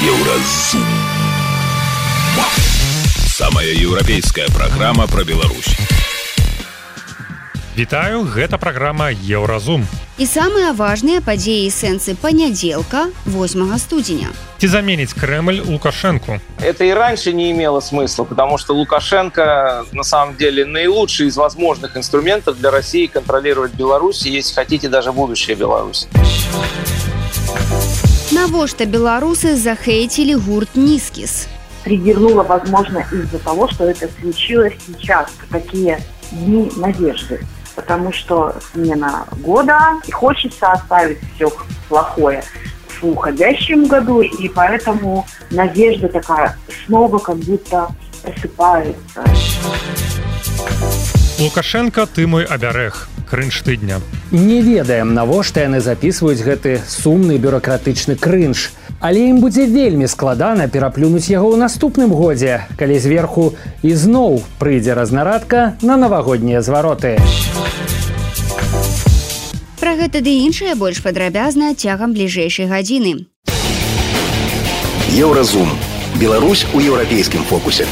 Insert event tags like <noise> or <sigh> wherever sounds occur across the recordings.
Еўразум. Самая еўрапейская праграма пра Беларусь. Вітаю, гэта праграма Еўразум. І самыя важныя падзеі і сэнсы панядзелка 8 студзеня. Ці заменіць Кремль Лукашенко. Это и раньше не имело смысла, потому что Лукашенко на самом деле наилучший из возможных инструментов для России контролировать Беларусь, если хотите, даже будущее Беларусь. Навошта беларусы захейтили гурт Нискис? Триггернуло, возможно, из-за того, что это случилось сейчас, такие дни надежды. Потому что смена года, и хочется оставить все плохое в уходящем году, и поэтому надежда такая снова как будто просыпается. Лукашенко ты мой абярег крынж тыдня. Не ведаем навошта яны записываюць гэты сумны бюрократычны крынж. Але ім будзе вельмі складана пераплюнуць яго ў наступным годзе калі зверху ізноў прыйдзе разнарадка на навагоднія звароты. Пра гэта ды іншае больш падрабязна цягам бліжэйшай гадзіны. Еўразум. Беларусь у еўрапейскім фокусе.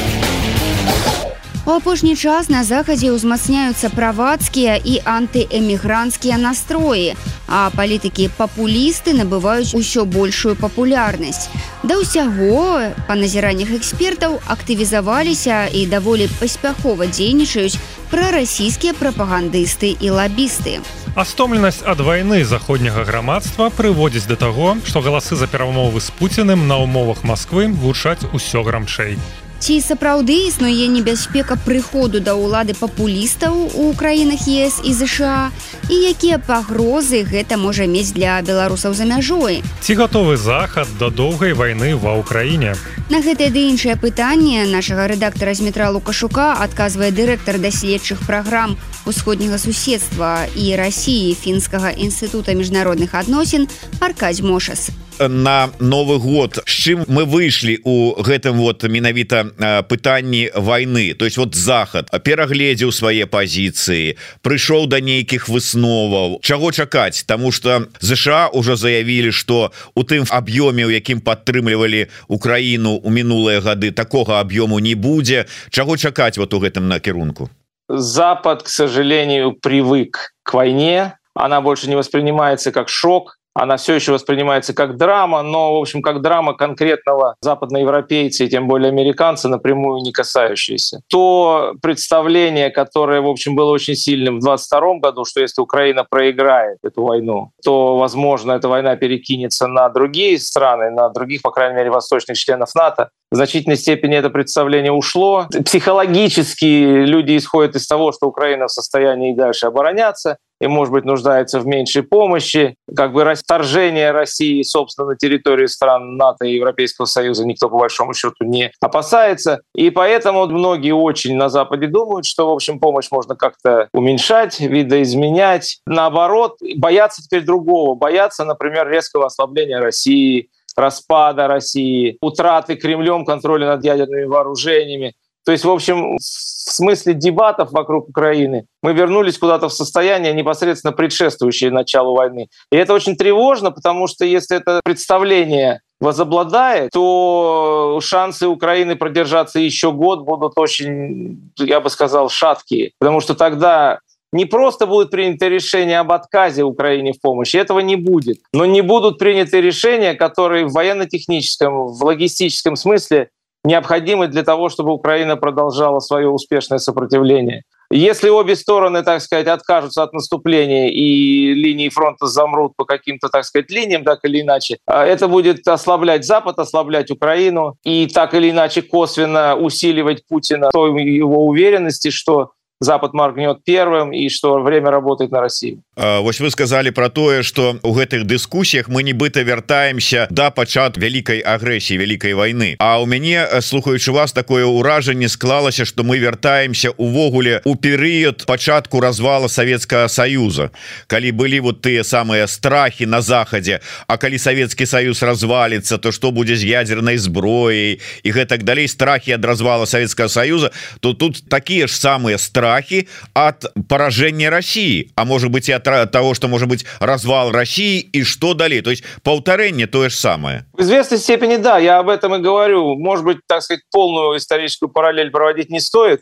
У апошні час на захадзе ўзмацняюцца правацкія і антыэмігранцкія настроі, а палітыкі папулісты набываюць усё большую папулярнасць. Да ўсяго па назіраннях экспертаў актывізаваліся і даволі паспяхова дзейнічаюць прарасійскія прапагандысты і лабісты. А стомленасць ад вайны заходняга грамадства прыводзіць да таго што галасы за перамовы з пуціным на ўмовах Масквы гучаць усё грамчэй Ці сапраўды існуе небяспека прыходу да ўлады папулістаў у краінах ЕС і ЗША і якія пагрозы гэта можа мець для беларусаў за мяжой. ці гатовы захад да доўгай вайны ва ўкраіне На гэтае ды іншае пытанне нашага рэдактара з метра Лукашука адказвае дырэктар даследчых праграм усходняга суседства і рассіі фінскага інстытута міжнародных адносін Аркадь Мошас. На новы год. З чым мы выйшлі у гэтым вот менавіта пытанні войны то есть вот захад перагледзеў свае пазіцыі прыйшоў да нейкіх высноваў. Чаго чакаць? Тому что ЗША уже заявілі что у тым аб'ёме у якім падтрымлівалі Украіну у мінулыя гады такого аб'ёму не будзе. Чаго чакаць вот у гэтым накірунку? Запад, к сожалению, привык к войне. Она больше не воспринимается как шок, она все еще воспринимается как драма, но, в общем, как драма конкретного западноевропейца и тем более американца напрямую не касающаяся. То представление, которое, в общем, было очень сильным в 22 году, что если Украина проиграет эту войну, то, возможно, эта война перекинется на другие страны, на других, по крайней мере, восточных членов НАТО, в значительной степени это представление ушло. Психологически люди исходят из того, что Украина в состоянии и дальше обороняться, и, может быть, нуждается в меньшей помощи. Как бы расторжение России, собственно, на территории стран НАТО и Европейского Союза никто, по большому счету, не опасается. И поэтому многие очень на Западе думают, что, в общем, помощь можно как-то уменьшать, видоизменять. Наоборот, боятся теперь другого. Боятся, например, резкого ослабления России, распада России, утраты Кремлем контроля над ядерными вооружениями. То есть, в общем, в смысле дебатов вокруг Украины мы вернулись куда-то в состояние непосредственно предшествующее началу войны. И это очень тревожно, потому что если это представление возобладает, то шансы Украины продержаться еще год будут очень, я бы сказал, шаткие. Потому что тогда не просто будет принято решение об отказе Украине в помощи, этого не будет, но не будут приняты решения, которые в военно-техническом, в логистическом смысле необходимы для того, чтобы Украина продолжала свое успешное сопротивление. Если обе стороны, так сказать, откажутся от наступления и линии фронта замрут по каким-то, так сказать, линиям, так или иначе, это будет ослаблять Запад, ослаблять Украину и так или иначе косвенно усиливать Путина той его уверенности, что Запад моргнет первым и что время работает на Россию. Вось вы сказали про тое что у гэтых дыскусіях мы нібыта вяртаемся да пачат вялікай агрэсіі вялікай войны А у мяне слухаючы вас такое ўражанне склалася что мы вяртаемся увогуле у перыяд пачатку развала Савецкага Саюза. Калі былі вот тыя самыя страхи на захадзе А калі Савецкі Саюз развалится то что будзе з ядерной зброяй і гэтак далей страхи ад развала Савецкага Саюза то тут такія ж самыя страхи страхи от поражения России а может быть и от того что может быть развал России и что далее. То есть полторение то же самое. В известной степени да я об этом и говорю. Может быть так сказать полную историческую параллель проводить не стоит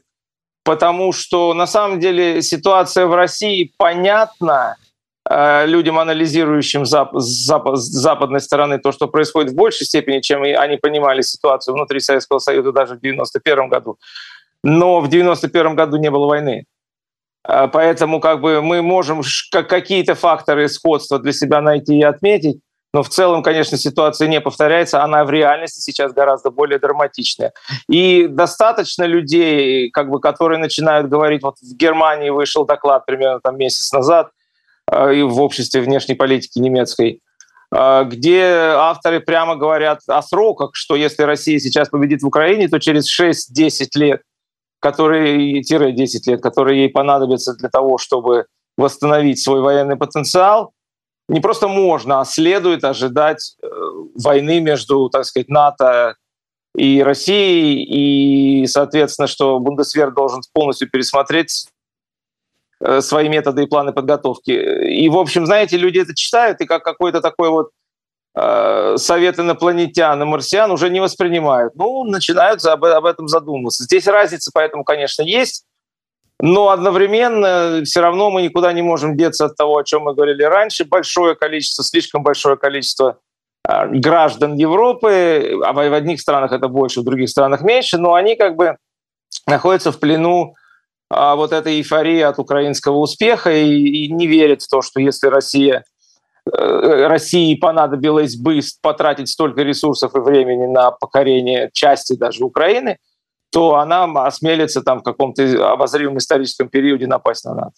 потому что на самом деле ситуация в России понятна э, людям, анализирующим зап зап западной стороны то, что происходит в большей степени, чем они понимали ситуацию внутри Советского Союза даже в 91 году. Но в 91 году не было войны. Э, поэтому как бы мы можем какие-то факторы сходства для себя найти и отметить, но в целом, конечно, ситуация не повторяется, она в реальности сейчас гораздо более драматичная. И достаточно людей, как бы, которые начинают говорить, вот в Германии вышел доклад примерно там месяц назад, э, и в обществе внешней политики немецкой, э, где авторы прямо говорят о сроках, что если Россия сейчас победит в Украине, то через 6-10 лет, которые, 10 лет, которые ей понадобятся для того, чтобы восстановить свой военный потенциал, не просто можно, а следует ожидать э, войны между, так сказать, НАТО и Россией, и, соответственно, что Бундесвер должен полностью пересмотреть э, свои методы и планы подготовки. И, в общем, знаете, люди это читают, и как какой-то такой вот совет инопланетян и марсиан уже не воспринимают. Ну, начинают об, об этом задумываться. Здесь разница, поэтому, конечно, есть но одновременно все равно мы никуда не можем деться от того, о чем мы говорили раньше. Большое количество, слишком большое количество а, граждан Европы, а в одних странах это больше, в других странах меньше, но они как бы находятся в плену а, вот этой эйфории от украинского успеха и, и не верят в то, что если Россия э, России понадобилось бы потратить столько ресурсов и времени на покорение части даже Украины – то она осмелится там в каком-то обозримом историческом периоде напасть на НАТО.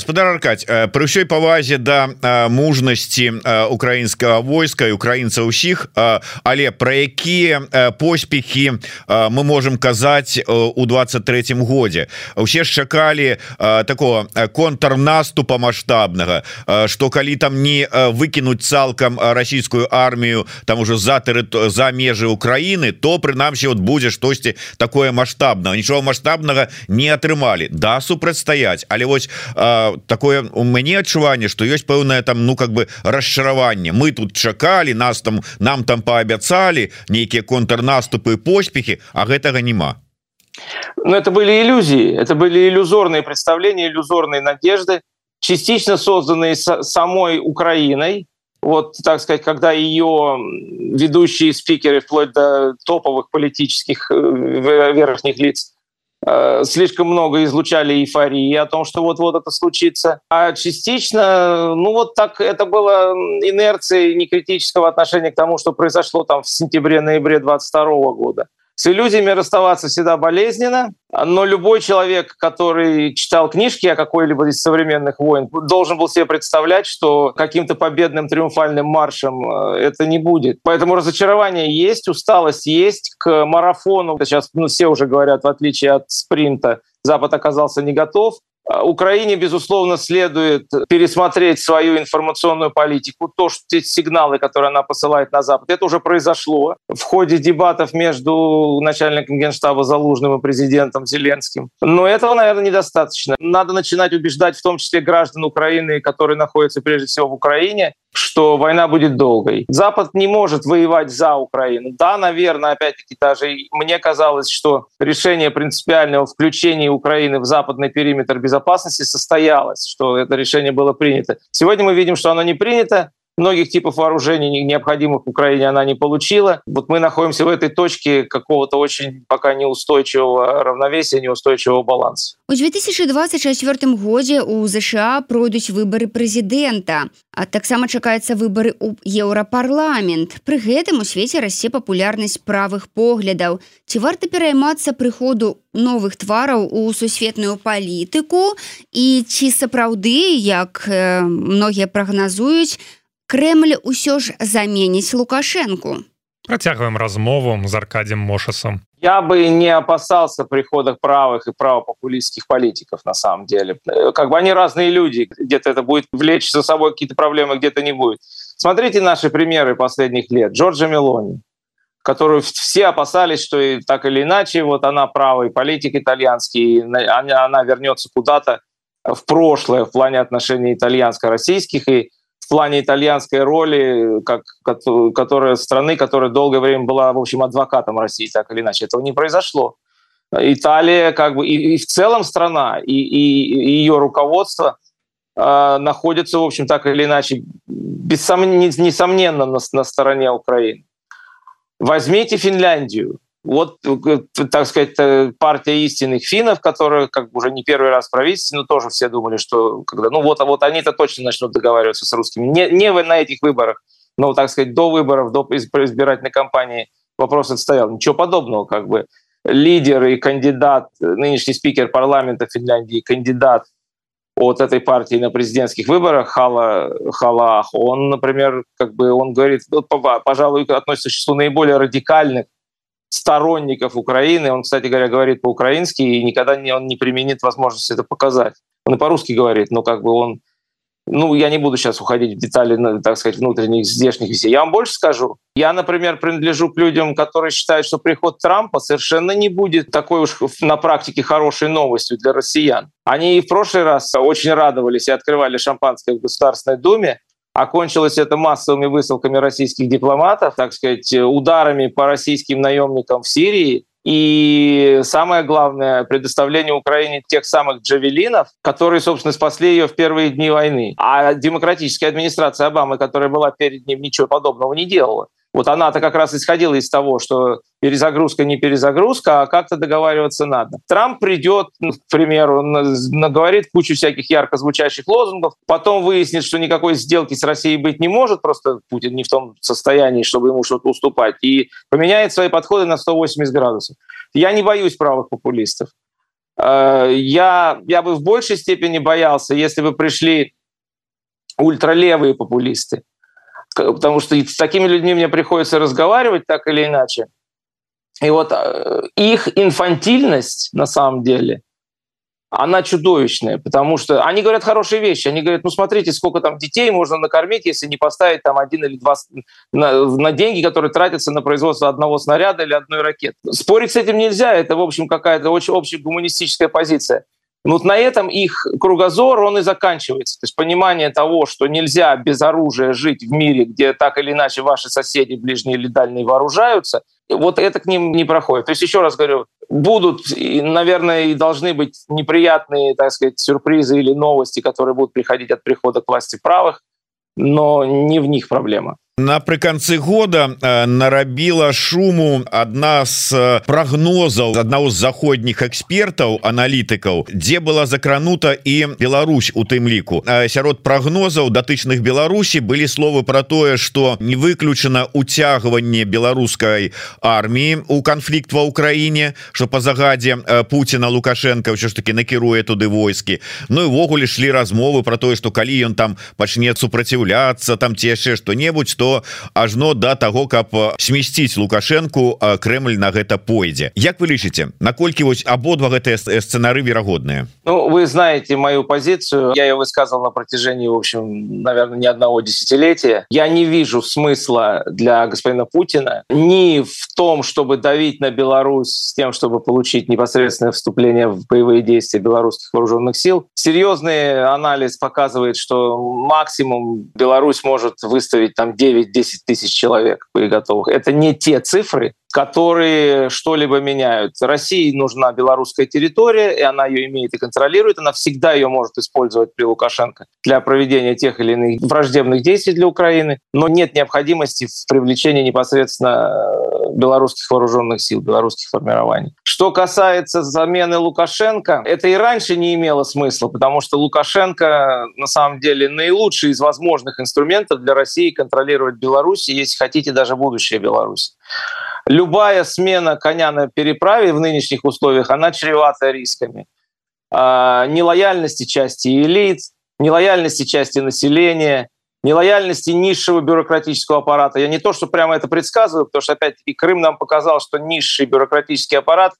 Спадар аркать пры ўсёй павазе да мужнасці украінскага войска і украінца ўсіх але пра якія поспехи мы можем казаць у 23 годзе усе ж чакалі такого контрнаступа масштабнага что калі там не выкінуць цалкам расійскую армію там уже за за межы Украіны то прынамсі вот будзе штосьці такое масштабного нічого масштабнага не атрымалі да супрацьстаяць але вот вось такое у мяне адчуванне что ёсць пэўная там ну как бы расчараванне мы тут чакалі нас там нам там паабяцалі нейкія контрнаступы поспехи а гэтага няма. Но это были иллюзии это были иллюзорные представления иллюзорные надежды частично созданные самой Украиной. Вот так сказать когда ее ведущие спикеры вплоть до топовых политических э, верхних лиц Э, слишком много излучали эйфории о том, что вот-вот это случится. А частично, ну вот так это было инерцией некритического отношения к тому, что произошло там в сентябре-ноябре 22 года. С иллюзиями расставаться всегда болезненно, но любой человек, который читал книжки о какой-либо из современных войн, должен был себе представлять, что каким-то победным триумфальным маршем э, это не будет. Поэтому разочарование есть, усталость есть. К марафону, сейчас ну, все уже говорят, в отличие от спринта, Запад оказался не готов. А, Украине, безусловно, следует пересмотреть свою информационную политику. То, что те сигналы, которые она посылает на Запад, это уже произошло в ходе дебатов между начальником генштаба Залужным и президентом Зеленским. Но этого, наверное, недостаточно. Надо начинать убеждать в том числе граждан Украины, которые находятся прежде всего в Украине, что война будет долгой. Запад не может воевать за Украину. Да, наверное, опять-таки даже мне казалось, что решение принципиального включения Украины в западный периметр безопасности состоялось, что это решение было принято. Сегодня мы видим, что оно не принято, многих типов вооружений необходимых в Украине она не получила. Вот мы находимся в этой точке какого-то очень пока неустойчивого равновесия, неустойчивого баланса. У 2024 годзе у ЗША пройдуць выборы прэзідэнта, а таксама чакаецца выборы ў еўрапарламент. Пры гэтым у свеце расце папулярнасць правых поглядаў. Ці варта пераймацца прыходу новых твараў у сусветную палітыку і ці сапраўды, як многія прагназуюць, Кремль усё ж заменіць лукашенко. Процягваем размову з аркадем мошасом я бы не опасался прихода правых и правопопулистских политиков на самом деле. Как бы они разные люди где-то это будет влечь за собой какие-то проблемы где-то не будет. Смотрите наши примеры последних лет. Джорджа мелони которую все опасались, что и так или иначе вот она правый политик итальянский, она, она вернется куда-то в прошлое в плане отношений итальянско-российских и в плане итальянской роли, как, которая страны, которая долгое время была, в общем, адвокатом России, так или иначе. Этого не произошло. Италия, как бы, и, и в целом страна, и, и, и ее руководство э, находится, в общем, так или иначе, бессом... несомненно, на, на стороне Украины. Возьмите Финляндию. Вот, э, так сказать, э, партия истинных финнов, которая как бы уже не первый раз в правительстве, но тоже все думали, что когда, ну вот, вот они-то точно начнут договариваться с русскими. Не, не на этих выборах, но, так сказать, до выборов, до избирательной кампании вопрос отстоял. Ничего подобного, как бы. Лидер и кандидат, нынешний спикер парламента Финляндии, кандидат от этой партии на президентских выборах Хала, Халах, он, например, как бы он говорит, вот, пожалуй, относится к числу наиболее радикальных сторонников Украины. Он, кстати говоря, говорит по-украински, и никогда не, он не применит возможность это показать. Он и по-русски говорит, но как бы он... Ну, я не буду сейчас уходить в детали, так сказать, внутренних, здешних вещей. Я вам больше скажу. Я, например, принадлежу к людям, которые считают, что приход Трампа совершенно не будет такой уж на практике хорошей новостью для россиян. Они и в прошлый раз очень радовались и открывали шампанское в Государственной Думе, Окончилось это массовыми высылками российских дипломатов, так сказать, ударами по российским наемникам в Сирии. И самое главное, предоставление Украине тех самых джавелинов, которые, собственно, спасли ее в первые дни войны. А демократическая администрация Обамы, которая была перед ним, ничего подобного не делала. Вот она-то как раз исходила из того, что перезагрузка не перезагрузка, а как-то договариваться надо. Трамп придет, ну, к примеру, наговорит кучу всяких ярко звучащих лозунгов, потом выяснит, что никакой сделки с Россией быть не может, просто Путин не в том состоянии, чтобы ему что-то уступать, и поменяет свои подходы на 180 градусов. Я не боюсь правых популистов. Э, я, я бы в большей степени боялся, если бы пришли ультралевые популисты, потому что с такими людьми мне приходится разговаривать так или иначе. И вот э, их инфантильность на самом деле, она чудовищная, потому что они говорят хорошие вещи. Они говорят, ну смотрите, сколько там детей можно накормить, если не поставить там один или два на, на деньги, которые тратятся на производство одного снаряда или одной ракеты. Спорить с этим нельзя, это, в общем, какая-то очень общая гуманистическая позиция. Ну, вот на этом их кругозор, он и заканчивается. То есть понимание того, что нельзя без оружия жить в мире, где так или иначе ваши соседи, ближние или дальние, вооружаются, вот это к ним не проходит. То есть еще раз говорю, будут, наверное, и должны быть неприятные, так сказать, сюрпризы или новости, которые будут приходить от прихода к власти правых, но не в них проблема напрыканцы года э, нарабіла шуму адна з э, прогнозаў аднаго з заходніх экспертаў аналітыкаў дзе была закранута і Беларусь у тым ліку э, сярод прогнозаў датычных Беларусі былі словы про тое что не выключана уцягванне беларускай армії у канфлікт ва ўкраіне что по загадзе Путина лукашенко ўсё ж таки накіруе туды войскі Ну і ввогуле шлі размовы про тое что калі ён там пачне супраціўляцца там ці яшчэ что-небудзь то ажно до того каб смесціць лукашенко Кремль на гэта пойдзе Як вы лічыце наколькі вось абодва гэтыя сцэнары верагодныя Ну вы знаете мою позицию я ее высказал на протяжении в общем наверное не одного десятилетия я не вижу смысла для господина Путина ни в том чтобы давить на Беларусь с тем чтобы получить непосредственное вступление в боевые действия белорусских вооруженных сил серьезный анализ показывает что максимум Беларусь может выставить там 9 9-10 тысяч человек боеготовых. Это не те цифры, которые что-либо меняют. России нужна белорусская территория, и она ее имеет и контролирует. Она всегда ее может использовать при Лукашенко для проведения тех или иных враждебных действий для Украины. Но нет необходимости в привлечении непосредственно э, белорусских вооруженных сил, белорусских формирований. Что касается замены Лукашенко, это и раньше не имело смысла, потому что Лукашенко на самом деле наилучший из возможных инструментов для России контролировать Беларусь, если хотите, даже будущее Беларуси любая смена коня на переправе в нынешних условиях, она чревата рисками. А, нелояльности части элит, нелояльности части населения, нелояльности низшего бюрократического аппарата. Я не то, что прямо это предсказываю, потому что, опять-таки, Крым нам показал, что низший бюрократический аппарат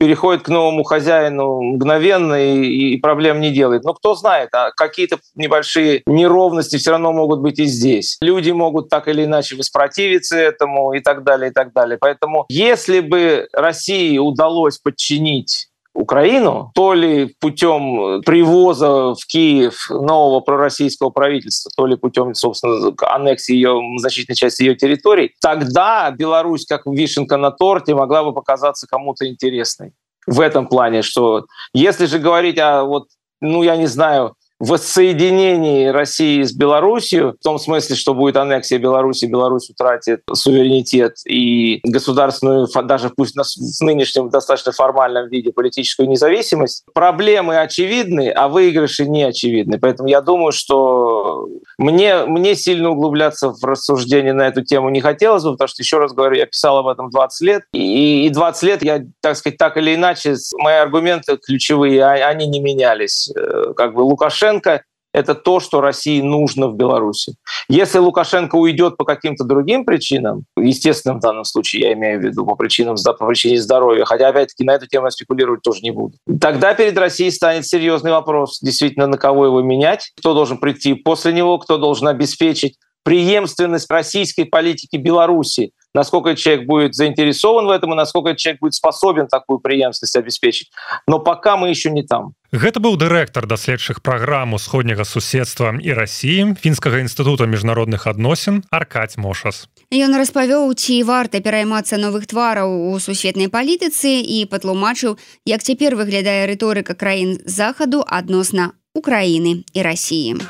переходит к новому хозяину мгновенно и, и проблем не делает. Но кто знает, а какие-то небольшие неровности все равно могут быть и здесь. Люди могут так или иначе воспротивиться этому и так далее, и так далее. Поэтому если бы России удалось подчинить Украину, то ли путем привоза в Киев нового пророссийского правительства, то ли путем, собственно, аннексии ее значительной части ее территорий, тогда Беларусь, как вишенка на торте, могла бы показаться кому-то интересной. В этом плане, что если же говорить о вот, ну я не знаю, воссоединении России с Белоруссией, в том смысле, что будет аннексия Беларуси, Беларусь утратит суверенитет и государственную, даже пусть в нынешнем достаточно формальном виде, политическую независимость. Проблемы очевидны, а выигрыши не очевидны. Поэтому я думаю, что мне, мне сильно углубляться в рассуждение на эту тему не хотелось бы, потому что, еще раз говорю, я писал об этом 20 лет, и, и 20 лет я, так сказать, так или иначе, мои аргументы ключевые, а, они не менялись. Э, как бы Лукашенко Лукашенко это то, что России нужно в Беларуси. Если Лукашенко уйдет по каким-то другим причинам, естественно, в данном случае я имею в виду по причинам по причине здоровья, хотя, опять-таки, на эту тему я спекулировать тоже не буду, тогда перед Россией станет серьезный вопрос, действительно, на кого его менять, кто должен прийти после него, кто должен обеспечить преемственность российской политики Беларуси, насколько человек будет заинтересован в этом и насколько человек будет способен такую преемственность обеспечить. Но пока мы еще не там. Гэта быў дырэктар даследчых праграм усходняга суседства і рассіі фінскага інстытута міжнародных адносін аркаць мошас Ён распавёў ці варта пераймацца новых твараў у сусветнай палітыцы і патлумачыў як цяпер выглядае рыторыка краін захаду адносна Украіны і рассіі.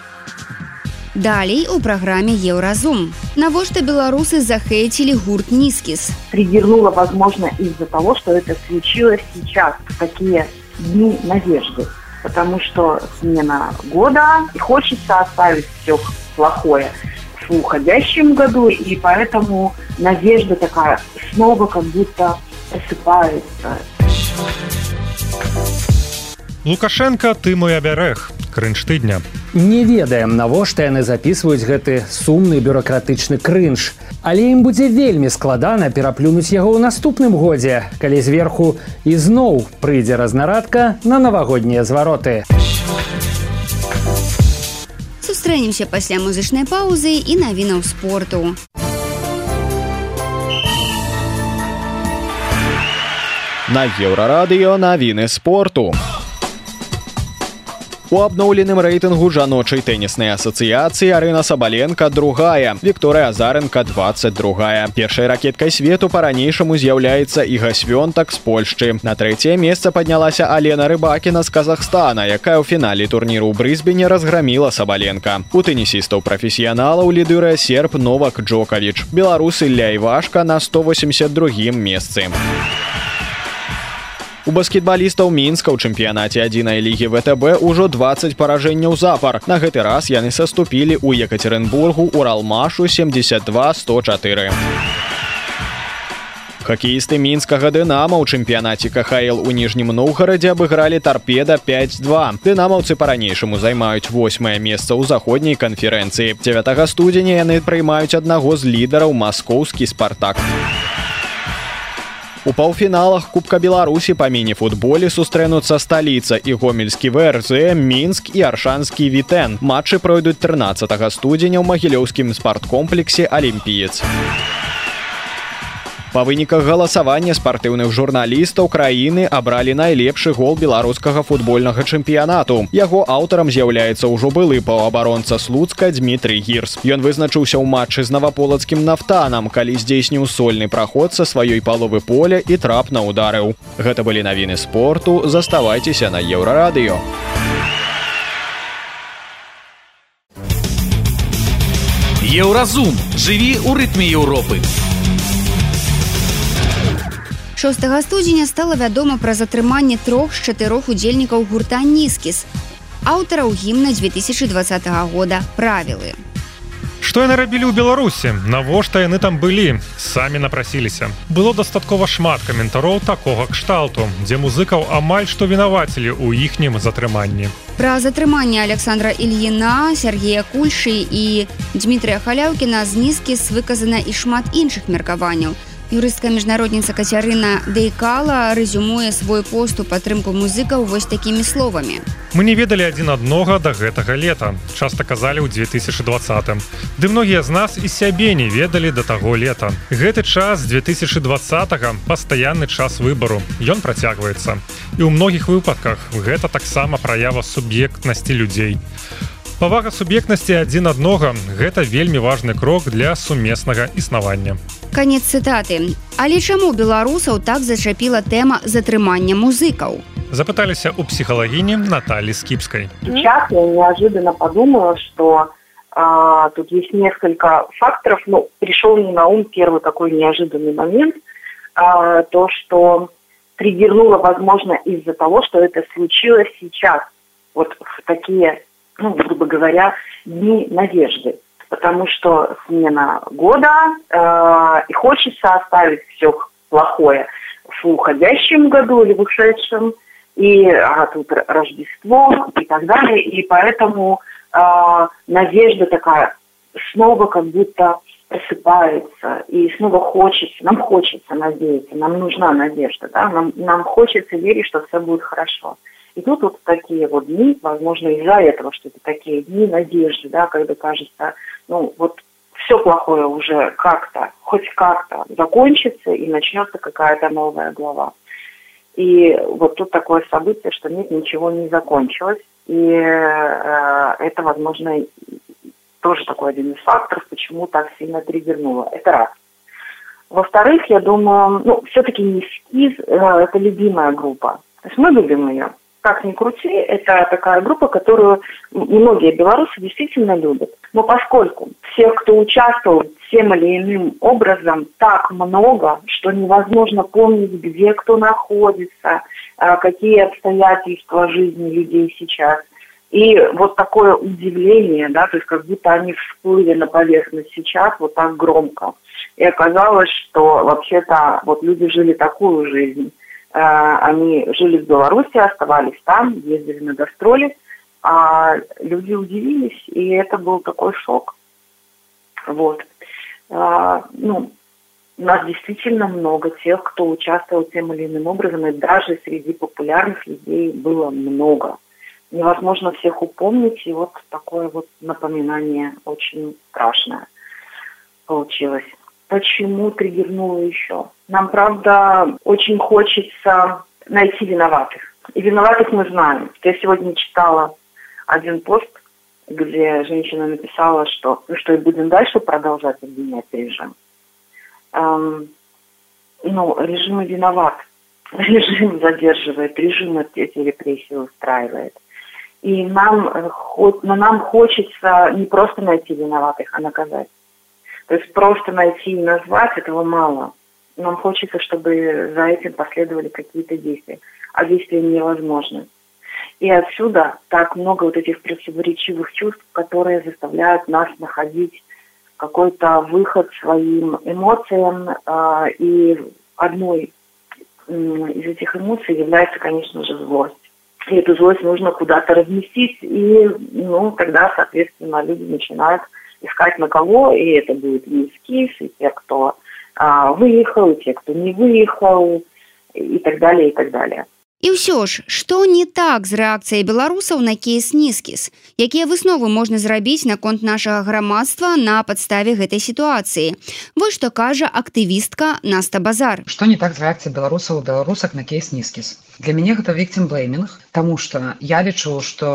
Далей у праграме Еўразум. Навошта беларусы захейтили гурт Нискис? Триггернуло, возможно, из-за того, что это случилось сейчас, в такие дни надежды. Потому что смена года, и хочется оставить все плохое в уходящем году, и поэтому надежда такая снова как будто просыпается. Лукашенко, ты мой абярег крынж тыдня не ведаем навошта яны записываюць гэты сумны бюрократычны крынж. Але ім будзе вельмі складана пераплюнуць яго ў наступным годзе калі зверху ізноў прыйдзе разнарадка на навагоднія звароты. Сустрэнемся пасля музычнай паузы і навінаў спорту. На еўрарадыё навіны спорту у У абноўленым рэйтынгу жаночай тэніснай асацыяцыі Арына Сабаленко другая, Вікторыя Азарынка 22. Першай ракеткай свету па-ранейшаму з'яўляецца і гасвёнтак з Польшчы. На трэцяе месца паднялася Алена Рыбакіна з Казахстана, якая ў фінале турніру ў брызбене разграміла Сабаленко. У тэнісістаў прафесіяналаў лідырае серп Новак Джокавіч. Беларусы ля Івашка на 182 месцы. У баскетбалістаў мінска ў чэмпіянаце адзінай лігі ВТБ ўжо 20 паражэнняў запар. На гэты раз яны саступілі ў Екатеринбургу уралмашу 72 104. Хакеісты мінскага дынама ў чэмпіянаце кахайл у ніжнім Ноўгарадзе абыгралі тарпеда 52. Дынамаўцы па-ранейшаму займаюць восьмае месца ў заходняй канферэнцыі. 9 студзеня яны прыймаюць аднаго з лідараў маскоўскі спартак. У паўфіналах кубка беларусі па міні-футболе сустрэнуцца сталіца і гомельскі врз мінск і аршанскі вітэн матчы пройдуць 13 студзеня ў магілёўскім спарткомплексе алімпіец Па выніках галасавання спартыўных журналістаў краіны абралі найлепшы гол беларускага футбольнага чэмпіянату. Яго аўтарам з'яўляецца ўжо былы паўабаронца слуцка Дмітрый гірс. Ён вызначыўся ў матчы з наваполацкім нафтанам, калі здзейсніў сольны праход са сваёй паловы поля і трапна ударыў. Гэта былі навіны спорту, заставайцеся на еўрарадыё. Еўразум жыві ў рытме Еўропы. 6 студзеня стала вядома пра затрыманне трох з чатырох удзельнікаў гурта нізкіс аўтараў гімна 2020 года правілы Што яны рабілі ў беларусі? Навошта яны там былі? Самі напрасіліся. Было дастаткова шмат каментароў такога кшталту дзе музыкаў амаль што вінавацілі ў іхнім затрыманні. Пра затрыманне александра ільіна сергея кульшы і дмітрия халяўкіна з нізкі выказана і шмат іншых меркаванняў юрыстка міжнародніца кацярына дэйкала рэзюмуе свой пост у падтрымку музыкаў вось такімі словамі. Мы не ведалі адзін аднога да гэтага лета часта казалі ў 2020 ды многія з нас і сябе не ведалі да таго лета. Гэты час 2020 пастаянны час выбару. Ён працягваецца. І ў многіх выпадках гэта таксама праява суб'ектнасці людзей павага суб'ектнасці адзін аднога. Гэта вельмі важны крок для сумеснага існавання. Конец цытаты. Але чаму беларусаў так зачапіла тэма затрымання музыкаў? Запыталіся у психологини Натальи Скипской. Сейчас я неожиданно подумала, что а, тут есть несколько факторов. Ну, пришел мне на ум первый такой неожиданный момент, а, то, что триггернуло, возможно, из-за того, что это случилось сейчас, вот в такие, ну, грубо говоря, дни надежды. Потому что смена года, э, и хочется оставить все плохое в уходящем году или в ушедшем, и а, тут Рождество и так далее. И поэтому э, надежда такая снова как будто просыпается, и снова хочется, нам хочется надеяться, нам нужна надежда, да, нам, нам хочется верить, что все будет хорошо. Тут вот такие вот дни, возможно, из-за этого, что это такие дни надежды, да, когда кажется, ну, вот все плохое уже как-то, хоть как-то закончится, и начнется какая-то новая глава. И вот тут такое событие, что нет, ничего не закончилось. И э, это, возможно, тоже такой один из факторов, почему так сильно триггернуло. Это раз. Во-вторых, я думаю, ну, все-таки не скиз, э, это любимая группа. То есть мы любим ее как ни крути, это такая группа, которую многие белорусы действительно любят. Но поскольку всех, кто участвовал тем или иным образом, так много, что невозможно помнить, где кто находится, а, какие обстоятельства жизни людей сейчас. И вот такое удивление, да, то есть как будто они всплыли на поверхность сейчас вот так громко. И оказалось, что вообще-то вот люди жили такую жизнь они жили в Беларуси, оставались там, ездили на гастроли, а люди удивились, и это был такой шок. Вот. А, ну, у нас действительно много тех, кто участвовал тем или иным образом, и даже среди популярных людей было много. Невозможно всех упомнить, и вот такое вот напоминание очень страшное получилось почему триггернуло еще. Нам, правда, очень хочется найти виноватых. И виноватых мы знаем. Я сегодня читала один пост, где женщина написала, что ну что и будем дальше продолжать обвинять режим. Эм, ну, режим и виноват. <laughs> Режим задерживает, режим эти репрессии устраивает. И нам, но нам хочется не просто найти виноватых, а наказать. То есть просто найти и назвать этого мало. Нам хочется, чтобы за этим последовали какие-то действия. А действия невозможны. И отсюда так много вот этих противоречивых чувств, которые заставляют нас находить какой-то выход своим эмоциям. Э, и одной из этих эмоций является, конечно же, злость. И эту злость нужно куда-то разместить, и ну, тогда, соответственно, люди начинают искать на кого, и это будет и эскиз, и те, кто а, выехал, и те, кто не выехал, и так далее, и так далее. І ўсё ж, што не так з рэакцыяй беларусаў на кейс нізкіс, якія высновы можна зрабіць наконт нашага грамадства на падставе гэтай сітуацыі. Вось што кажа актывістка Наста Базар. Што не так з рэакцыяй беларусаў беларусак на кейс нізкіс. Для мяне гэта вікцем блеймінг, Таму што я лічу, што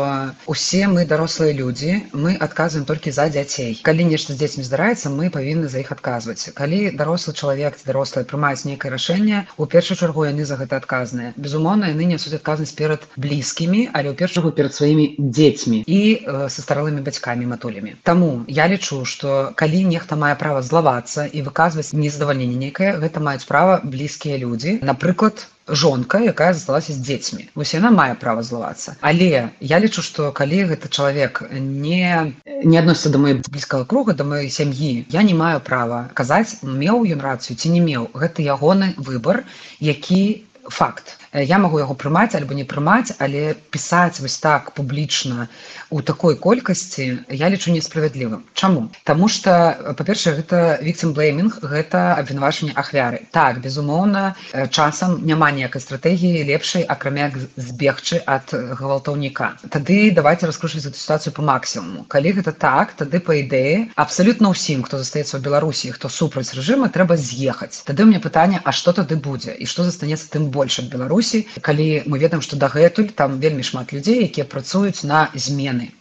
усе мы дарослыя людзі, мы адказваем толькі за дзяцей. Калі нешта з дзецьмі здараецца, мы павінны за іх адказваць. Калі дарослы чалавек ці дарослыя прымаюць нейкае рашэнне, у першую чаргу яны за гэта адказныя. Безумоўна, яны нясуць адказнасць перад блізкімі, але ў першую перад сваімі дзецьмі і э, са старалымі бацькамі матулямі. Таму я лічу, што калі нехта мае права злавацца і выказваць незадавальненне нейкае, гэта маюць права блізкія людзі. Напрыклад, жонка якая засталася з дзецьмі. Вось яна мае права злавацца. Але я лічу што калі гэты чалавек не не адносіцца да моей блізкага круга да моей сям'і я не маю права казаць меў ён рацыю ці не меў. Гэта ягоны выбар які факт я магу яго прымаць альбо не прымаць але пісаць вось так публічна у такой колькасці я лічу несправядлівым. Чаму? Таму что па-першае гэта вікцем блейминг гэта абвінавачанне ахвяры. Так безумоўна часам няма ніякай стратэгіі лепшай акрамя збегчы ад гвалтаўніка. Тады давайте раскручваць эту ситуацию по максимуму калі гэта так тады по ідэі абсолютно ўсім хто застаецца ў беларусі хто супраць рэжыма трэба з'ехаць. Тады мне пытанне а что тады будзе? І что застанецца тым больш беларусі калі мы ведаем что дагэтуль там вельмі шмат людзей якія працуюць на змены.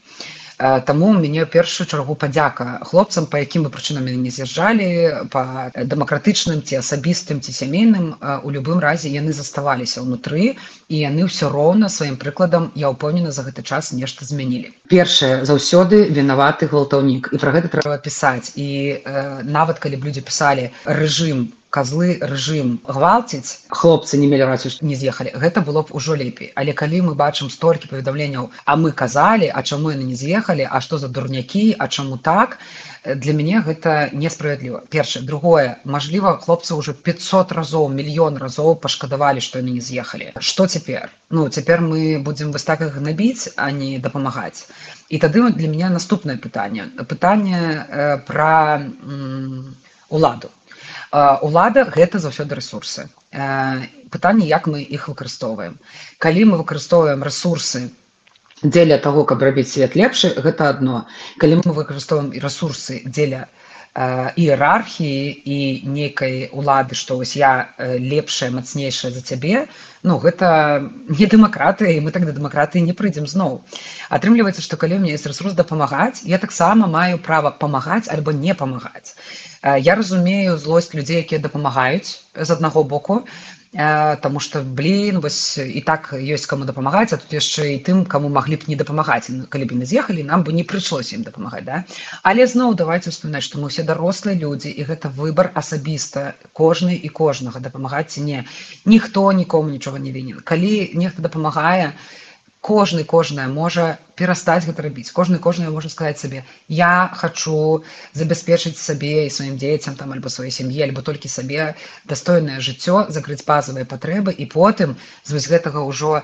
Таму у мяне першую чаргу падзяка хлопцам па якім бы прычынам мяне не з'язджалі па дэмакратычным ці асабістым ці сямейным у любым разе яны заставаліся ўнутры і яны ўсё роўна сваім прыкладам я ўпэўнена за гэты час нешта змянілі. Першае заўсёды вінаваты гвалтаўнік і пра гэта трэба пісаць. І э, нават калі б людзі пісалі рэжым козлы рэжым гвалціць хлопцы не мелі рацыю не з'ехалі гэта было б ужо лепей. Але калі мы бачым столькі паведамленняў а мы казалі а чаму яны не з'ехалі а што за дурнякі а чаму так для мяне гэта несправядліва. Першае. Другое. Мажліва хлопцы ўжо 500 разоў мільён разоў пашкадавалі што яны не з'ехалі. Что цяпер? Ну цяпер мы будзем вось так іх набіць а не дапамагаць. І тады для мяне наступнае пытанне. Пытанне э, пра уладу лада гэта заўсёды ресурсы пытанне як мы іх выкарыстоўваем. Калі мы выкарыстоўваем ресурсы дзеля того каб рабіць свет лепшы гэта одно калі мы выкарыстоўваем і ресурсы дзеля іерархіі і нейкай улады што вось я лепшая мацнейшая за цябе ну гэта не дэмакратыя і мы так да дэмакратыі не прыйдзем зноў атрымліваецца што калі мне есть ресурс дапамагаць я таксама маю права памагаць альбо не памагаць я разумею злосць людзей якія дапамагаюць з аднаго боку Таму што блин вось і так ёсць каму дапамагаць а тут яшчэ і тым каму маглі б не дапамагаць калі б не з'ехалі нам бы не прыйшлося ім дапамагаць да але зноў давайте успамінаць што мы ўсе дарослыя людзі і гэта выбар асабіста кожны і кожнага дапамагаць ці не ніхто нікому нічога не вінен калі нехта дапамагае то кожны кожная можа перастаць гэта рабіць кожны кожная можа сказаць сабе я хочу забяспечыць сабе і сваім дзецям там альбо сваёй сям'і альбо толькі сабе дастойнае жыццё закрыць базавыя патрэбы і потым з вось гэтага ўжо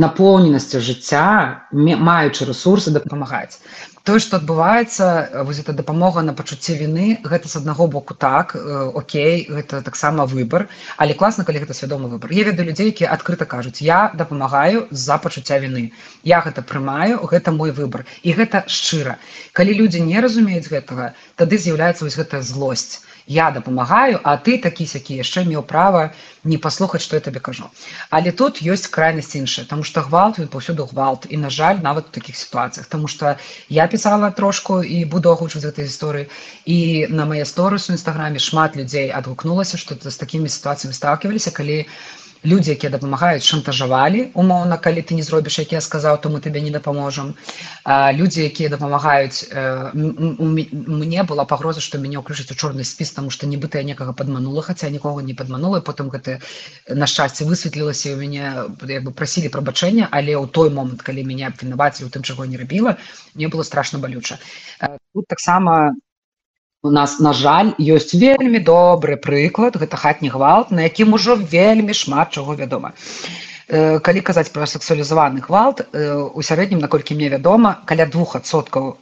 напоўненасці жыцця маючы ресурсы дапамагаць. Тое што адбываецца вось эта дапамога на пачуцці віны гэта з аднаго боку так Окей гэта таксама выбор але класна калі гэта свядомы выбор я ведаю людзей якія адкрыта кажуць я дапамагаю з-за пачуцця віны. Я гэта прымаю гэта мой выбор і гэта шчыра. Калі людзі не разумеюць гэтага тады з'яўляецца вось гэтая злосць я дапамагаю а ты такі сякі яшчэ меў права не паслухаць што я табе кажу. Але тут ёсць крайнасць іншая тому что гвалт ён паўсюду гвалт і на жаль нават у таких сітуацыях тому что я пісала трошку і буду агучваць гэтай гісторыі і на мае сторыс у нстаграме шмат людзей адгукнулася што з такімі сітуацыямі сталкиваліся калі людзі якія дапамагаюць шантажавалі умоўна калі ты не зробіш як я сказаў то мы табе не дапаможам людзі якія дапамагаюць мне была пагроза што мяне ўключыць у чорны спіс таму што нібыта я некага падманула хаця нікога не падманула потым гэта на шчасце высветлілася у мяне як бы прасілі прабачэння але ў той момант калі мяне абвінавацілі у тым чаго не рабіла мне было страшно балюча тут таксама у нас на жаль ёсць вельмі добры прыклад гэта хатні гвалт на якім ужо вельмі шмат чаго вядома. Калі казаць пра сексуалізаваны гвалт у сярэднім наколькі мне вядома каля двухсоткаў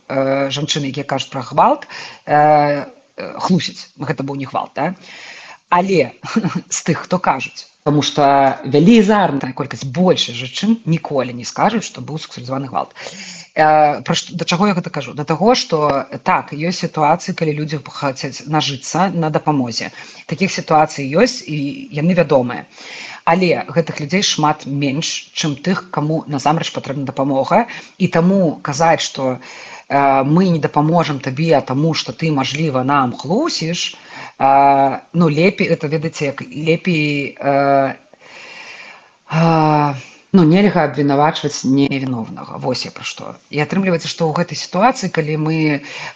жанчыны якія кажуць пра гвалт хлусіць гэта быў не гвалт да? але <laughs> з тых хто кажуць. Таму што вялізарная колькасць большай жанчын ніколі не скажуць што быў сексуалізаваны гвалт пра што да чаго я гэта кажу? Да таго што так ёсць сітуацыі калі людзі хацяць нажыцца на дапамозе такіх сітуацый ёсць і яны вядомыя але гэтых людзей шмат менш чым тых каму насамрэч патрэбна дапамога. І таму казаць што э, мы не дапаможам табе таму што ты мажліва нам хлусіш э, ну лепей это ведаце як лепей э, э, ну нельга абвінавачваць невіновнага. Вось я пра што. І атрымліваецца што ў гэтай сітуацыі калі мы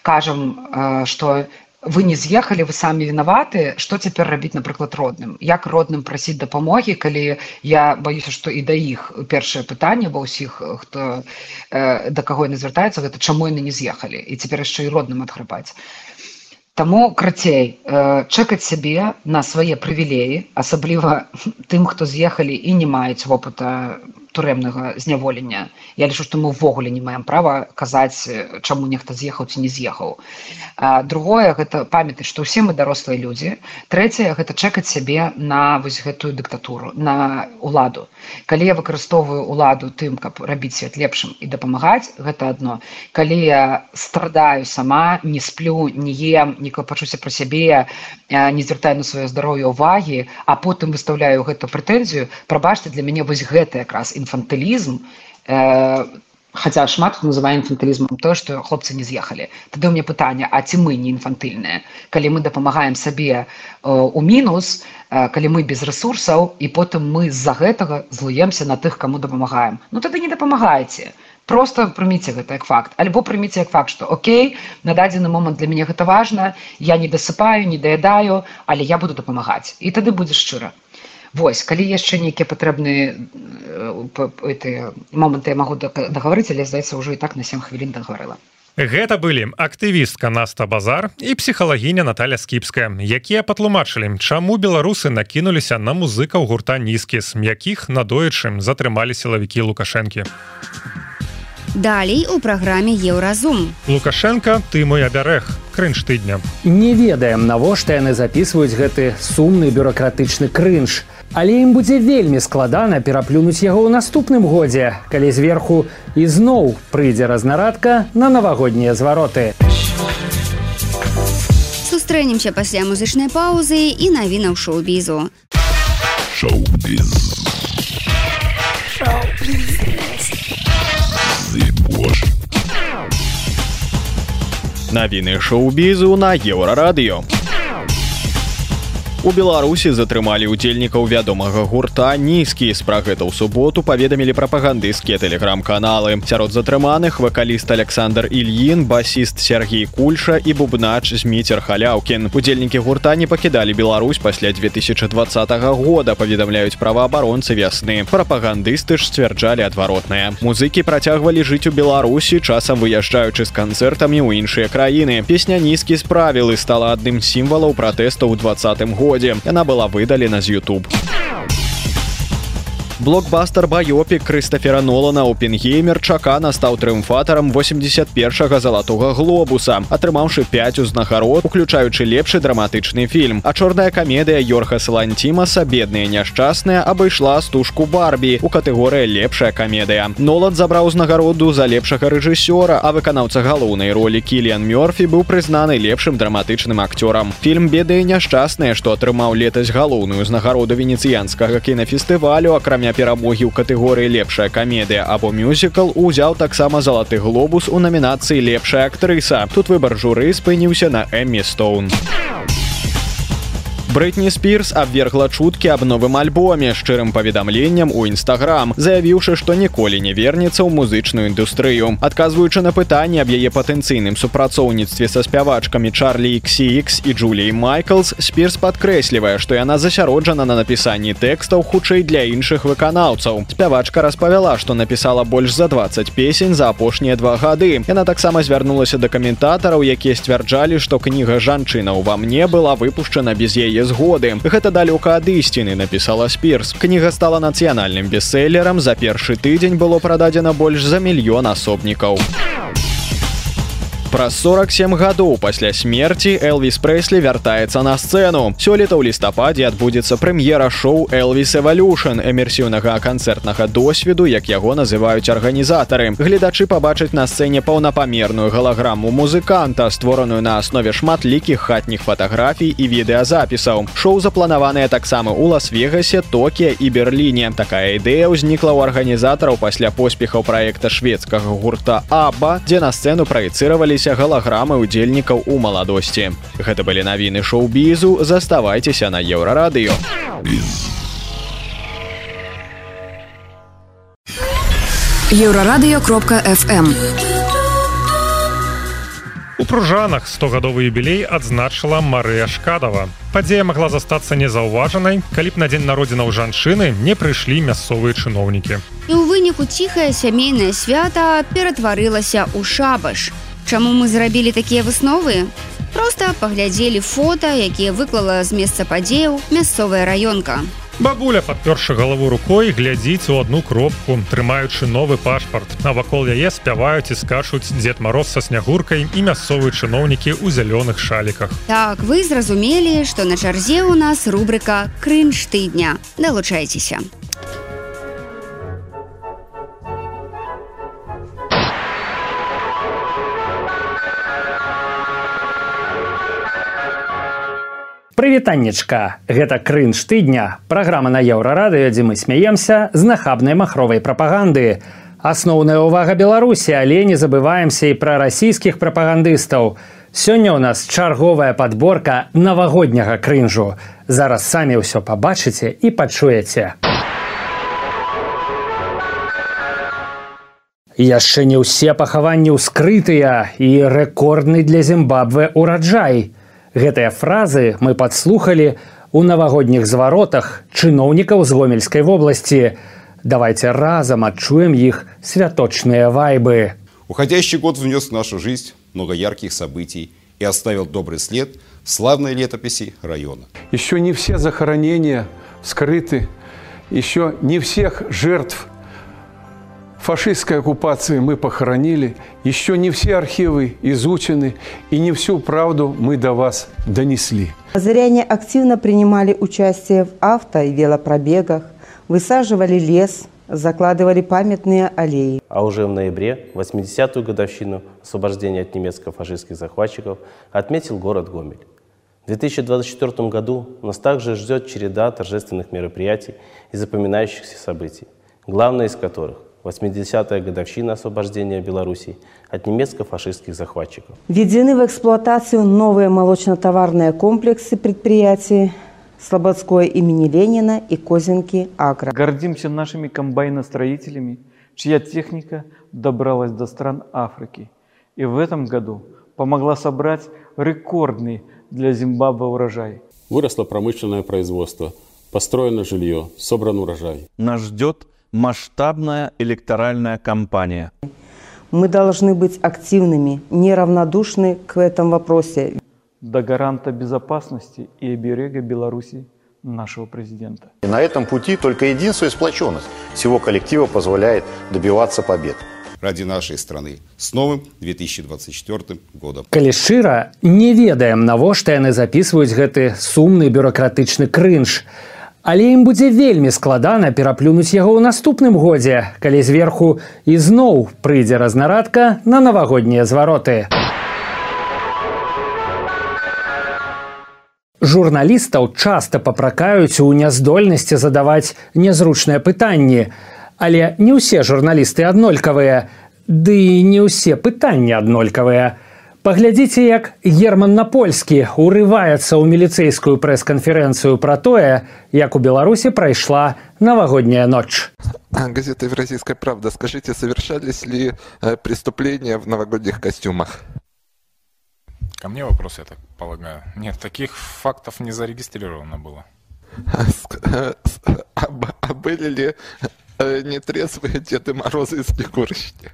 кажам што вы не з'ехалі вы самі вінаваты што цяпер рабіць напрыклад родным? Як родным прасіць дапамогі калі я баюся што і да іх першае пытанне ва ўсіх хто да каго яны звяртаецца гэта чаму яны не з'ехалі? І цяпер яшчэ і родным адграбаць Таму крацей э, чакаць сябе на свае прывілеі асабліва <laughs> тым хто з'ехалі і не маюць вопыта турэмнага зняволення. Я лічу што мы ўвогуле не маем права казаць чаму нехта з'ехаў ці не з'ехаў. Другое гэта памятаць што ўсе мы дарослыя людзі. Трэцяе гэта чакаць сябе на вось гэтую дыктатуру на уладу калі я выкарыстоўваю уладу тым каб рабіць свет лепшым і дапамагаць гэта адно. Калі я страдаю сама не сплю не ем не пачуся пра сябе не звяртаю на сваё здароўе ўвагі а потым выставляю гэту прэтэнзію прабачце для мяне вось гэта якраз і інфантылізм э, хаця шмат называе інфантылізмам то што хлопцы не з'ехалі тады ў мне пытанне а ці мы не інфантыльныя калі мы дапамагаем сабе э, у мінус э, калі мы без рэсурсаў і потым мы з-за гэтага злуемся на тых каму дапамагаем ну тады не дапамагаеце просто прыміце гэта як факт. Альбо прыміце як факт што Окей на дадзены момант для мяне гэта важна я не дасыпаю не даядаю але я буду дапамагаць і тады будзе шчыра Вось калі яшчэ нейкія патрэбныя моманты я магу дагаварыць але здаецца ўжо і так на 7 хвілін дагаварыла. Гэта былі актывістка Наста базар і псіхалагіня Наталя скіпская якія патлумачылі чаму беларусы накінуліся на музыкаў гурта нізкіс якіх надоечым затрымалі сілавікі лукашэнкі. Далей у праграме еўразум лукашенко ты мой абярег крынж тыдня. Не ведаем навошта яны записываюць гэты сумны бюрократычны крынж але ім будзе вельмі складана пераплюнуць яго ў наступным годзе калі зверху ізноў прыйдзе разнарадка на навагоднія звароты сустрэнемся пасля музычнай паўзы і навінаў шоу-бізу навіны шоу-бізу на еўрарадыё У Беларусі затрымалі удзельнікаў вядомага гурта нізкі пра гэта ў суботу паведамілі прапагандысцкія тэлеграм-каналы. Сярод затрыманых вакаліст Александр Ільін, басіст Сергій Кульша і бубнач Зміцер халяўкін. Удзельнікі гурта не пакідалі Беларусь пасля 2020 года паведамляюць праваабаронцы вясны. Прапагандысты ж сцвярджалі адваротныя. Музыкі працягвалі жыць у Беларусі, часам выязджаючы з канцэртамі ў іншыя краіны. Песня нізкі справілы стала адным з сімвалаў пратэсту ў двадцатым годзе годзе яна была выдалена з YouTube блокбастер баёпік крыстафера нолана опенгеймер чакана стаў трыумфатарам 81 залатога глобуса атрымаўшы 5 узнагарод уключаючы лепшы драматычны фільм а чорная камедыя йорха салантимаса бедныя няшчасныя абышла стужку барбі у катэгорыі лепшая камедыя нолад забраў узнагароду за лепшага рэжысёра а выканаўца галоўнай ролі кіліан мёрфі быў прызнаны лепшым драматычным акцёрам фільм беды няшчасныя што атрымаў летась галоўную узнагароду венецыянскага кінафестывалю акрамя акрамя перамогі ў катэгорыі лепшая камедыя або мюзікл узяў таксама залаты глобус у намінацыі лепшая актрыса тут выбар журы спыніўся на эмі стоун Брытні спірс абвергла чуткі аб новым альбоме шчырым паведамленнем у нстаграм заявіўшы што ніколі не вернецца ў музычную індустрыю адказваючы на пытанне аб яе патэнцыйным супрацоўніцтве са спявачкамі чарлі xx і джулей майклс спірс падкрэслівае што яна засяроджана на напісанні тэкстаў хутчэй для іншых выканаўцаў спявачка распавяла што напісала больш за 20 песень за апошнія два гады яна таксама звярнулася да каментатараў якія сцвярджалі што кніга жанчына ўва мне была выпушчана без яе згоды гэта далёка ад ісціны напісала спірс кніга стала нацыянальным бестселлерам за першы тыдзень было прададзена больш за мільён асобнікаў Праз 47 гадоў пасля смерти Элвіс Прэслі вяртаецца на сцэну. Сёлета ў лістападзе адбудзецца прэм'ера шоу Элвіс Эвалюшн эмерсіўнага канцэртнага досведу, як яго называюць арганізатары. Гледачы пабачаць на сцэне паўнапамерную галаграму музыканта, створаную на аснове шматлікіх хатніх фатаграфій і відэазапісаў. Шоу запланаваныя таксама ў лас-вегасе, Токія і Берліне. Такая ідэя ўзнікла ў арганізатараў пасля поспехаў праекта шведскага гурта Аба, дзе на сцэну праецыраваліся з'явіліся галаграмы удзельнікаў у маладосці. Гэта былі навіны шоу-бізу, заставайцеся на еўрарадыё. Еўрарадыё кропка FM. У пружанах 100гадовы юбілей адзначыла Марыя Шкадава. Падзея магла застацца незаўважанай, калі б на дзень народзінаў жанчыны не прыйшлі мясцовыя чыноўнікі. І ў выніку ціхае сямейнае свята ператварылася ў шабаш. Чаму мы зрабілі такія высновы? просто паглядзелі фота якія выклала з месца падзеяў мясцовая раёнка. Бабуля падпёршы галаву рукой глядзіць у одну кропку трымаючы новы пашпарт. А вакол яе спяваюць і скачуць дзед мароз са снягуркай і мясцовыя чыноўнікі ў зялёных шаліках. Так вы зразумелі што на чарзе ў нас рубрика крынж тыдня далучайцеся Прывітаннечка, гэта крынж тыдня, праграма на еўрарадыё, дзе мы смяемся з нахабнай махровай прапаганды. Асноўная ўвага Беларусі, але не забываемся і пра расійскіх прапагандыстаў. Сёння ў нас чарговая падборка навагодняга крынжу. Зараз самі ўсё пабачыце і пачуеце. Яшчэ не ўсе пахаванні ўскрытыя і рэкордны для Зімбабве ўраджай. Гэтыя фразы мы падслухалі у навагодніх зваротах чыноўнікаў з гомельскай вобласці. Давайте разам адчуем іх святочныя вайбы. Уходящий год внес в нашу жизнь много ярких событий и оставил добрый след в славной летописи района. Еще не все захоронения скрыты, еще не всех жертв фашистской оккупации мы похоронили, еще не все архивы изучены, и не всю правду мы до вас донесли. Азыряне активно принимали участие в авто и велопробегах, высаживали лес, закладывали памятные аллеи. А уже в ноябре, 80-ю годовщину освобождения от немецко-фашистских захватчиков, отметил город Гомель. В 2024 году нас также ждет череда торжественных мероприятий и запоминающихся событий, главное из которых 80-я годовщина освобождения Беларуси от немецко-фашистских захватчиков. Введены в эксплуатацию новые молочно-товарные комплексы предприятий Слободское имени Ленина и Козинки Агро. Гордимся нашими комбайностроителями, чья техника добралась до стран Африки. И в этом году помогла собрать рекордный для Зимбабве урожай. Выросло промышленное производство, построено жилье, собран урожай. Нас ждет масштабная электоральная кампания. Мы должны быть активными, неравнодушны к этому вопросе. До гаранта безопасности и оберега Беларуси нашего президента. И на этом пути только единство и сплоченность всего коллектива позволяет добиваться побед. Ради нашей страны. С новым 2024 годом. Калі шчыра, не ведаем, навошта яны записываюць гэты сумны бюракратычны крынж. Але ім будзе вельмі складана пераплюнуць яго ў наступным годзе, калі зверху ізноў прыйдзе разнарадка на навагоднія звароты. Журналістаў часта папракаюць у няздольнасці задаваць нязручныя пытанні, але не ўсе журналісты аднолькавыя, ды і не ўсе пытанні аднолькавыя. Паглядзіце, як Герман Напольскі урываецца ў міліцэйскую прэс-канферэнцыю пра тое, як у Беларусі прайшла навагодняя ноч. Газета «Евразийская правда». Скажите, совершались ли э, преступления в новогодних костюмах? Ко мне вопрос, я так полагаю. Нет, таких фактов не зарегистрировано было. А, а были ли э, нетрезвые Деды Морозы и Снегурочки?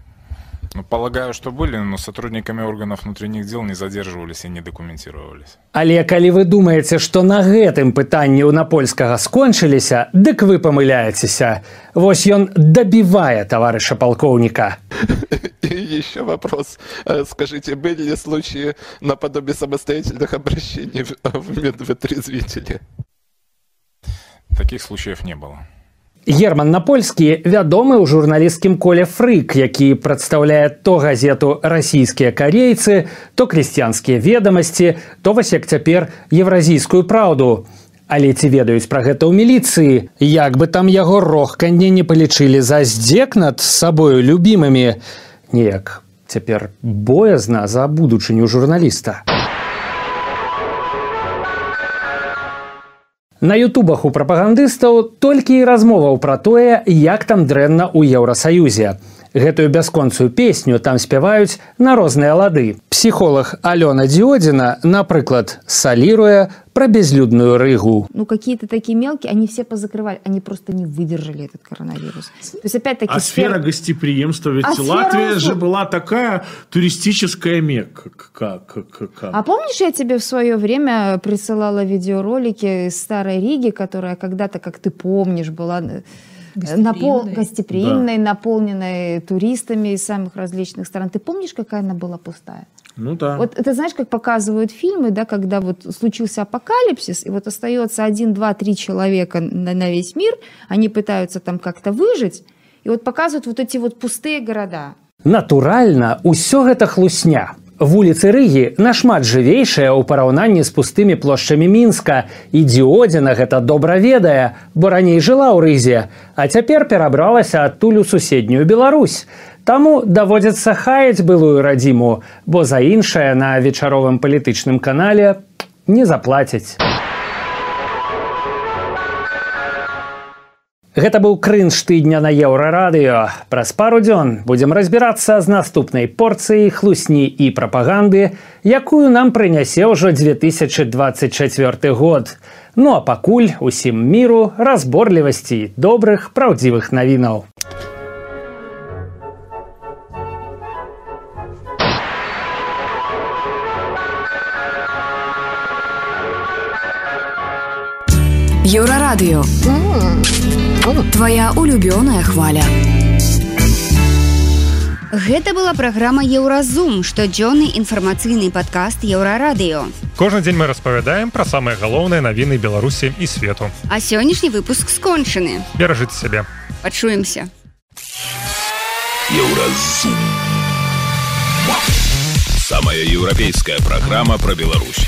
Ну, полагаю, что были, но сотрудниками органов внутренних дел не задерживались и не документировались. Але калі вы думаеце, што на гэтым пытанні ў напольскага скончыліся, дык вы памыляецеся. Вось ён дабівае таварыша палкоўніка. <laughs> И еще вопрос. Э, Скажите, были ли случаи наподобие самостоятельных обращений в в медвотрезвители? Таких случаев не было. Герман Напольскі вядомы ў журналісцкім коле фрык, які прадстаўляе то газету расійскія карейцы, то крысціянскія ведамасці, то вось як цяпер еўразійскую праўду. Але ці ведаюць пра гэта ў міліцыі, як бы там яго рохканне не палічылі за здзек над сабою любімымі, неяк цяпер боязна за будучыню журналіста. На ютубах у прапагандыстаў толькі і размоваў пра тое, як там дрэнна ў еўрасаюзе. гэтую бясконцую песню там спяваюць на розныя лады псіхолог алёна дзіодзіна напрыклад саліруе про безлюдную рыгу ну какие-то такие мелкие они все позакрывали они просто не выдержали этот коронавирус то есть опять-таки а сфера сфер... гостеприимства ведь а Латвия сфера... же была такая туристическая мекка как, как, как а помнишь я тебе в свое время присылала видеоролики из старой Риги которая когда-то как ты помнишь была гостеприимной, напол... гостеприимной да. наполненной туристами из самых различных стран. Ты помнишь, какая она была пустая? Ну да. Вот это знаешь, как показывают фильмы, да, когда вот случился апокалипсис, и вот остается один, два, три человека на, на весь мир, они пытаются там как-то выжить, и вот показывают вот эти вот пустые города. Натуральна, усё гэта хлусня Вуліцы рыгі нашмат жывейшая ў параўнанні з пустымі плошчамі мінска і дзіодзіна гэта добра ведае, бо раней жыла ў рызе, а цяпер перабралася адтуль у суседнюю Беларусь. Таму даводзіцца хаяць былую радзіму, бо за іншае на вечаровым палітычным канале не заплацяць. Гэта быў крынж тыдня на еўрарадыё. Праз пару дзён будзем разбірацца з наступнай порцыяй хлусні і прапаганды, якую нам прынясе ўжо 2024 год. Ну а пакуль усім міру разборлівасці добрых праўдзівых навінаў. Еўрарадыё. Твоя улюбёная хваля. Гэта была праграма Еўразум, штодзённы інфармацыйны падкаст еўрарадыё. Кожны дзень мы распавядаем пра самыя галоўныя навіны Беларусі і свету. А сённяшні выпуск скончаны. Беражыце сябе. Пачуемся. Еўразум. Самая еўрапейская праграма пра Беларусь.